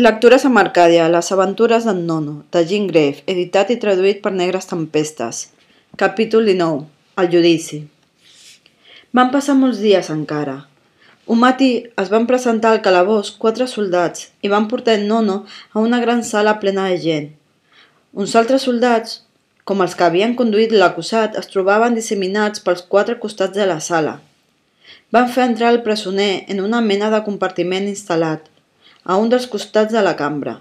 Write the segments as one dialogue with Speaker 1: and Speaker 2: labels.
Speaker 1: Lectures amb Arcàdia, les aventures d'en Nono, de Jean Grave, editat i traduït per Negres Tempestes. Capítol 19. El judici. Van passar molts dies encara. Un matí es van presentar al calabós quatre soldats i van portar en Nono a una gran sala plena de gent. Uns altres soldats, com els que havien conduït l'acusat, es trobaven disseminats pels quatre costats de la sala. Van fer entrar el presoner en una mena de compartiment instal·lat, a un dels costats de la cambra.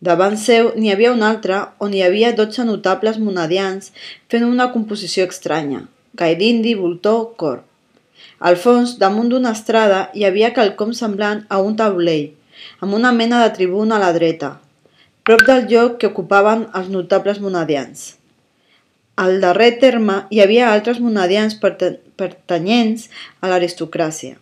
Speaker 1: Davant seu n'hi havia un altre on hi havia dotze notables monadians fent una composició estranya, gairindi, voltor, cor. Al fons, damunt d'una estrada, hi havia quelcom semblant a un taulell, amb una mena de tribuna a la dreta, prop del lloc que ocupaven els notables monadians. Al darrer terme hi havia altres monadians pertanyents a l'aristocràcia.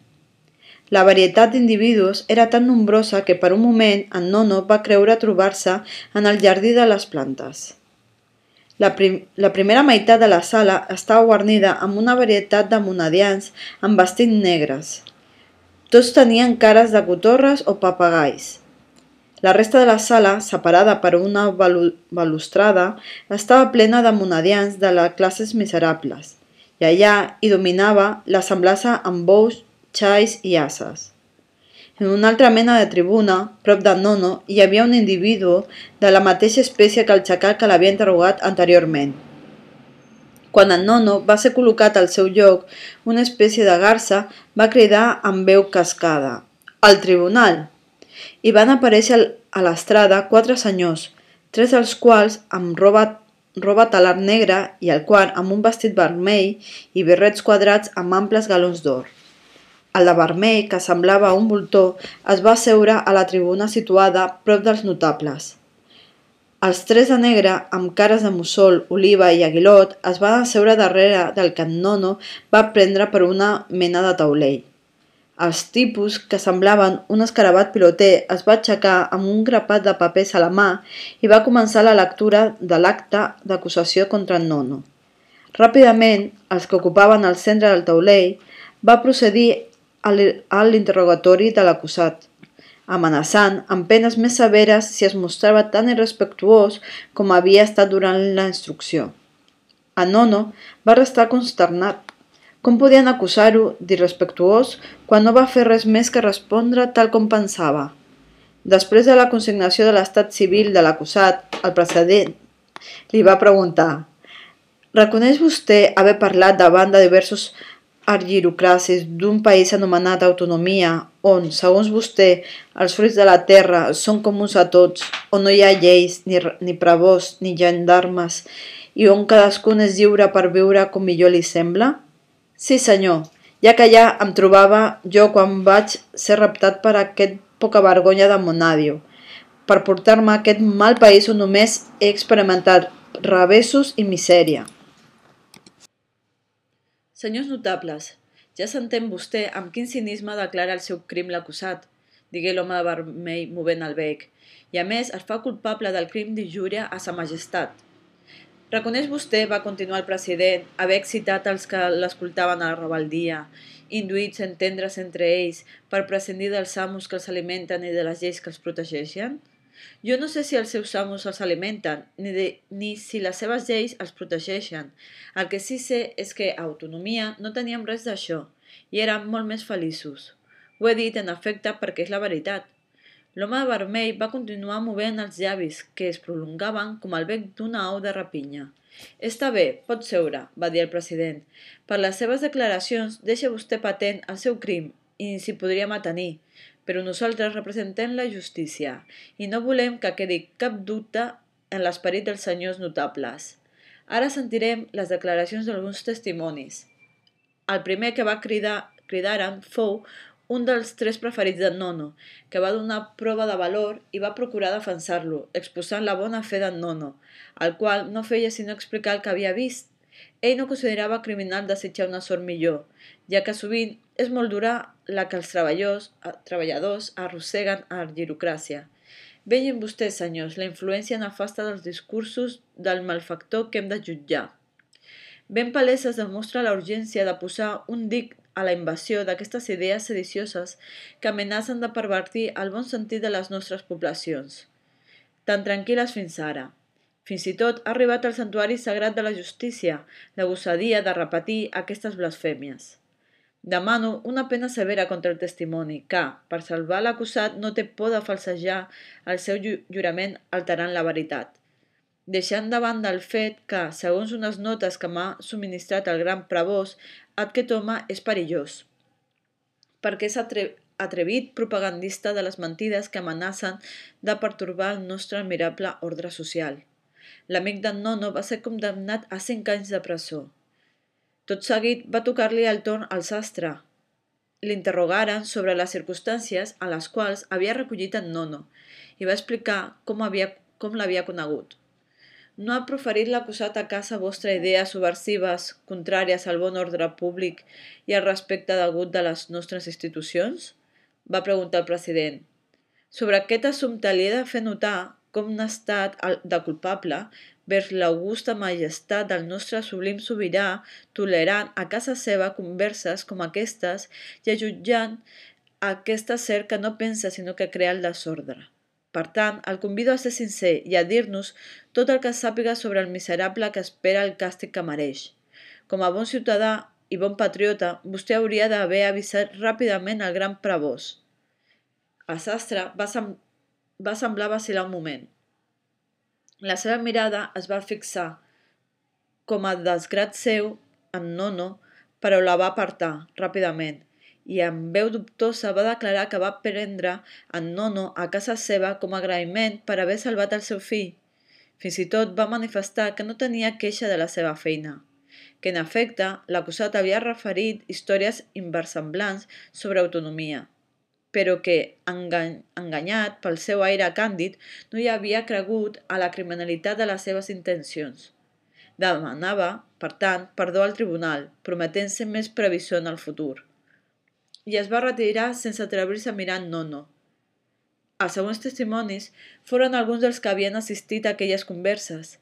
Speaker 1: La varietat d'individus era tan nombrosa que per un moment en Nono va creure trobar-se en el jardí de les plantes. La, prim la primera meitat de la sala estava guarnida amb una varietat de monadians amb vestits negres. Tots tenien cares de cotorres o papagais. La resta de la sala, separada per una balustrada, estava plena de monadians de les classes miserables, i allà hi dominava la semblança amb bous xais i asses. En una altra mena de tribuna, prop del nono, hi havia un individu de la mateixa espècie que el xacal que l'havia interrogat anteriorment. Quan el nono va ser col·locat al seu lloc, una espècie de garça va cridar amb veu cascada «Al tribunal!» i van aparèixer a l'estrada quatre senyors, tres dels quals amb roba, roba talar negra i el quart amb un vestit vermell i birrets quadrats amb amples galons d'or. El de vermell, que semblava un voltor, es va seure a la tribuna situada prop dels notables. Els tres de negre, amb cares de mussol, oliva i aguilot, es van asseure darrere del que en Nono va prendre per una mena de taulell. Els tipus, que semblaven un escarabat piloter, es va aixecar amb un grapat de papers a la mà i va començar la lectura de l'acte d'acusació contra en Nono. Ràpidament, els que ocupaven el centre del taulell va procedir a l'interrogatori de l'acusat, amenaçant amb penes més severes si es mostrava tan irrespectuós com havia estat durant la instrucció. Anono va restar consternat. Com podien acusar-ho d'irrespectuós quan no va fer res més que respondre tal com pensava? Després de la consignació de l'estat civil de l'acusat, el precedent li va preguntar «Reconeix vostè haver parlat davant de diversos argirocràcies d'un país anomenat autonomia, on, segons vostè, els fruits de la terra són comuns a tots, on no hi ha lleis, ni, ni prevós, ni gendarmes, i on cadascun és lliure per viure com millor li sembla? Sí, senyor, ja que allà em trobava jo quan vaig ser reptat per aquest poca vergonya de Monadio, per portar-me a aquest mal país on només he experimentat revessos i misèria.
Speaker 2: Senyors notables, ja s'entén vostè amb quin cinisme declara el seu crim l'acusat, digué l'home de vermell movent el bec, i a més es fa culpable del crim d'injúria a sa majestat. Reconeix vostè, va continuar el president, haver excitat els que l'escoltaven a la rebeldia, induïts a entendre's entre ells per prescindir dels amos que els alimenten i de les lleis que els protegeixen? Jo no sé si els seus amos els alimenten, ni, de, ni si les seves lleis els protegeixen. El que sí sé és que, a autonomia, no teníem res d'això, i érem molt més feliços. Ho he dit, en efecte, perquè és la veritat. L'home vermell va continuar movent els llavis, que es prolongaven com el bec d'una au de rapinya. Està bé, pot seure, va dir el president. Per les seves declaracions, deixa vostè patent el seu crim i s'hi podria matenir però nosaltres representem la justícia i no volem que quedi cap dubte en l'esperit dels senyors notables. Ara sentirem les declaracions d'alguns testimonis. El primer que va cridar, cridaren fou un dels tres preferits d'en Nono, que va donar prova de valor i va procurar defensar-lo, exposant la bona fe d'en Nono, el qual no feia sinó explicar el que havia vist. Ell no considerava criminal desitjar una sort millor, ja que sovint és molt dura la que els treballadors, treballadors arrosseguen a l'argirocràcia. Vegin vostès, senyors, la influència nefasta dels discursos del malfactor que hem de jutjar. Ben palesa es demostra la urgència de posar un dic a la invasió d'aquestes idees sedicioses que amenacen de pervertir el bon sentit de les nostres poblacions. Tan tranquil·les fins ara. Fins i tot ha arribat al santuari sagrat de la justícia la gossadia de repetir aquestes blasfèmies. Demano una pena severa contra el testimoni que, per salvar l'acusat, no té por de falsejar el seu jurament alterant la veritat deixant de banda el fet que, segons unes notes que m'ha subministrat el gran prevós, aquest home és perillós, perquè és atre atrevit propagandista de les mentides que amenacen de pertorbar el nostre admirable ordre social. L'amic d'en Nono va ser condemnat a cinc anys de presó. Tot seguit va tocar-li el torn al sastre. L'interrogaren sobre les circumstàncies a les quals havia recollit en Nono i va explicar com, havia, com l'havia conegut. No ha proferit l'acusat a casa vostra idees subversives contràries al bon ordre públic i al respecte degut de les nostres institucions? Va preguntar el president. Sobre aquest assumpte li he de fer notar com n'ha estat de culpable vers l'augusta majestat del nostre sublim sobirà, tolerant a casa seva converses com aquestes i ajutjant aquesta ser que no pensa sinó que crea el desordre. Per tant, el convido a ser sincer i a dir-nos tot el que sàpiga sobre el miserable que espera el càstig que mereix. Com a bon ciutadà i bon patriota, vostè hauria d'haver avisat ràpidament el gran prevós. El sastre va, sem va semblar vacilar un moment. La seva mirada es va fixar, com a desgrat seu, en Nono, però la va apartar ràpidament i amb veu dubtosa va declarar que va prendre en Nono a casa seva com a agraïment per haver salvat el seu fill. Fins i tot va manifestar que no tenia queixa de la seva feina, que en efecte l'acusat havia referit històries inversemblants sobre autonomia, però que, engany enganyat pel seu aire càndid, no hi havia cregut a la criminalitat de les seves intencions. Demanava, per tant, perdó al tribunal, prometent-se més previsió en el futur i es va retirar sense atrevir-se a mirar Nono. Els següents testimonis foren alguns dels que havien assistit a aquelles converses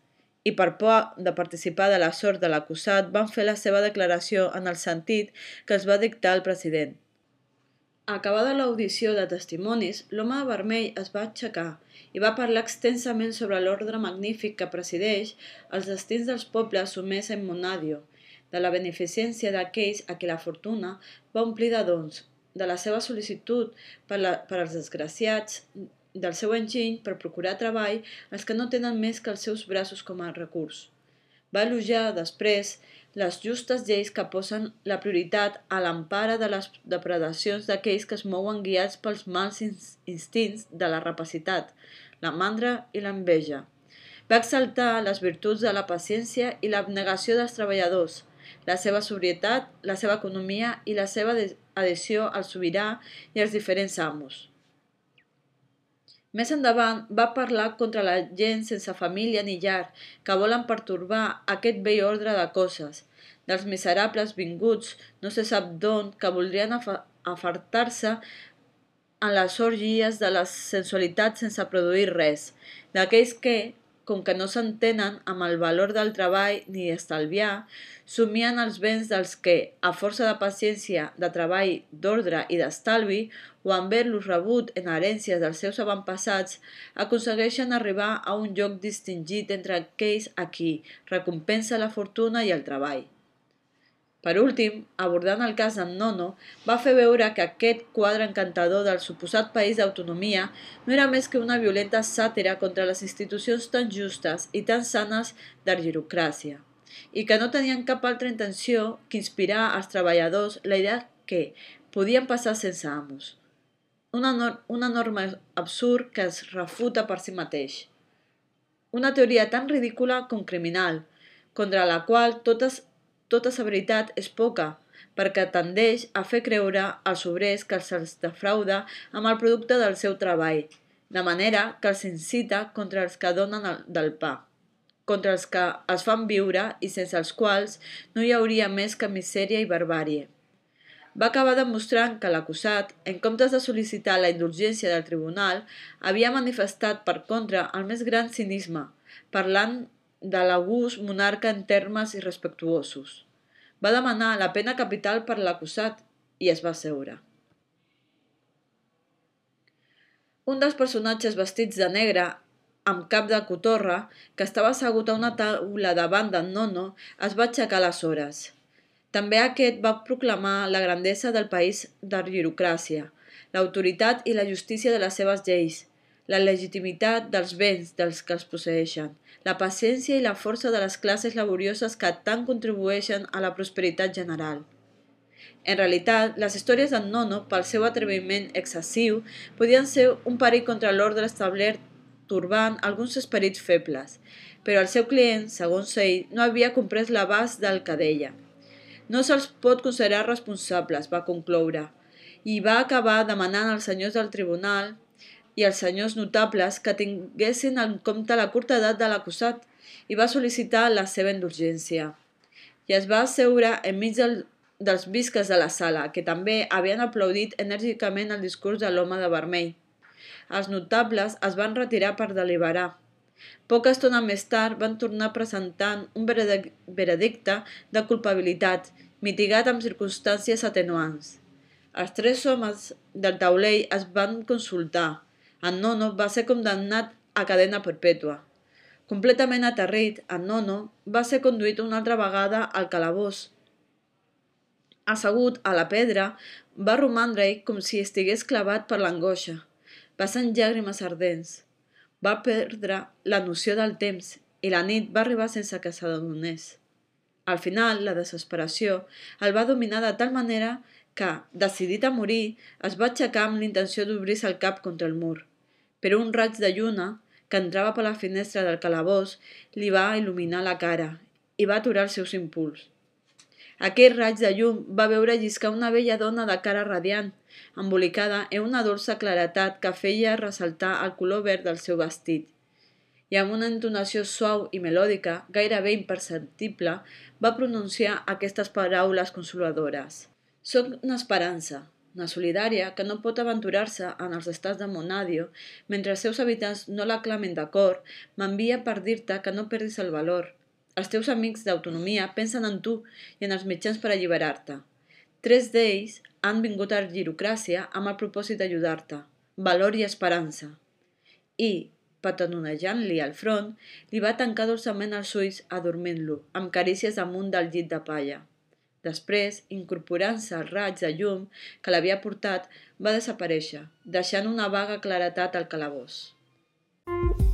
Speaker 2: i per por de participar de la sort de l'acusat van fer la seva declaració en el sentit que es va dictar el president. Acabada l'audició de testimonis, l'home vermell es va aixecar i va parlar extensament sobre l'ordre magnífic que presideix els destins dels pobles sumers en Monadio de la beneficència d'aquells a qui la fortuna va omplir de dons, de la seva sol·licitud per, la, per als desgraciats, del seu enginy per procurar treball als que no tenen més que els seus braços com a recurs. Va elogiar, després, les justes lleis que posen la prioritat a l'empara de les depredacions d'aquells que es mouen guiats pels mals instints de la rapacitat, la mandra i l'enveja. Va exaltar les virtuts de la paciència i l'abnegació dels treballadors, la seva sobrietat, la seva economia i la seva adhesió al sobirà i als diferents amos. Més endavant va parlar contra la gent sense família ni llar que volen pertorbar aquest vell ordre de coses, dels miserables vinguts no se sap d'on que voldrien afartar-se en les orgies de les sensualitats sense produir res, d'aquells que, com que no s'entenen amb el valor del treball ni estalviar, somien els béns dels que, a força de paciència, de treball, d'ordre i d'estalvi, o en haver-los rebut en herències dels seus avantpassats, aconsegueixen arribar a un lloc distingit entre aquells a qui recompensa la fortuna i el treball. Per últim, abordant el cas d'en Nono, va fer veure que aquest quadre encantador del suposat país d'autonomia no era més que una violenta sàtira contra les institucions tan justes i tan sanes d'argirocràcia, i que no tenien cap altra intenció que inspirar als treballadors la idea que podien passar sense amos. Una, nor una norma absurd que es refuta per si mateix. Una teoria tan ridícula com criminal, contra la qual totes tota severitat és poca, perquè tendeix a fer creure als obrers que se'ls defrauda amb el producte del seu treball, de manera que els incita contra els que donen el, del pa, contra els que es fan viure i sense els quals no hi hauria més que misèria i barbàrie. Va acabar demostrant que l'acusat, en comptes de sol·licitar la indulgència del tribunal, havia manifestat per contra el més gran cinisme, parlant de l'august monarca en termes irrespectuosos. Va demanar la pena capital per l'acusat i es va seure. Un dels personatges vestits de negre amb cap de cotorra, que estava assegut a una taula davant d'en Nono, es va aixecar aleshores. També aquest va proclamar la grandesa del país d'argirocràcia, l'autoritat i la justícia de les seves lleis, la legitimitat dels béns dels que els posseixen, la paciència i la força de les classes laborioses que tant contribueixen a la prosperitat general. En realitat, les històries d'en Nono, pel seu atreviment excessiu, podien ser un perill contra l'ordre establert turbant alguns esperits febles, però el seu client, segons ell, no havia comprès l'abast del que deia. No se'ls pot considerar responsables, va concloure, i va acabar demanant als senyors del tribunal i els senyors notables que tinguessin en compte la curta edat de l'acusat i va sol·licitar la seva indulgència. I es va asseure enmig del, dels visques de la sala, que també havien aplaudit enèrgicament el discurs de l'home de vermell. Els notables es van retirar per deliberar. Poca estona més tard van tornar presentant un veredicte de culpabilitat, mitigat amb circumstàncies atenuants. Els tres homes del taulell es van consultar, en Nono va ser condemnat a cadena perpètua. Completament aterrit, en Nono va ser conduït una altra vegada al calabós. Assegut a la pedra, va romandre-hi com si estigués clavat per l'angoixa, passant llàgrimes ardents. Va perdre la noció del temps i la nit va arribar sense que s'adonés. Al final, la desesperació el va dominar de tal manera que, decidit a morir, es va aixecar amb l'intenció d'obrir-se el cap contra el mur. Però un raig de lluna, que entrava per la finestra del calabós, li va il·luminar la cara i va aturar els seus impuls. Aquell raig de llum va veure lliscar una vella dona de cara radiant, embolicada en una dolça claretat que feia ressaltar el color verd del seu vestit. I amb una entonació suau i melòdica, gairebé imperceptible, va pronunciar aquestes paraules consoladores. Soc una esperança, una solidària que no pot aventurar-se en els estats de Monadio mentre els seus habitants no la clamen d'acord, m'envia per dir-te que no perdis el valor. Els teus amics d'autonomia pensen en tu i en els mitjans per alliberar-te. Tres d'ells han vingut a Girocràcia amb el propòsit d'ajudar-te. Valor i esperança. I, patanonejant-li al front, li va tancar dolçament els ulls adormint-lo, amb carícies damunt del llit de palla. Després, incorporant-se al raig de llum que l'havia portat, va desaparèixer, deixant una vaga claretat al calabós. thank you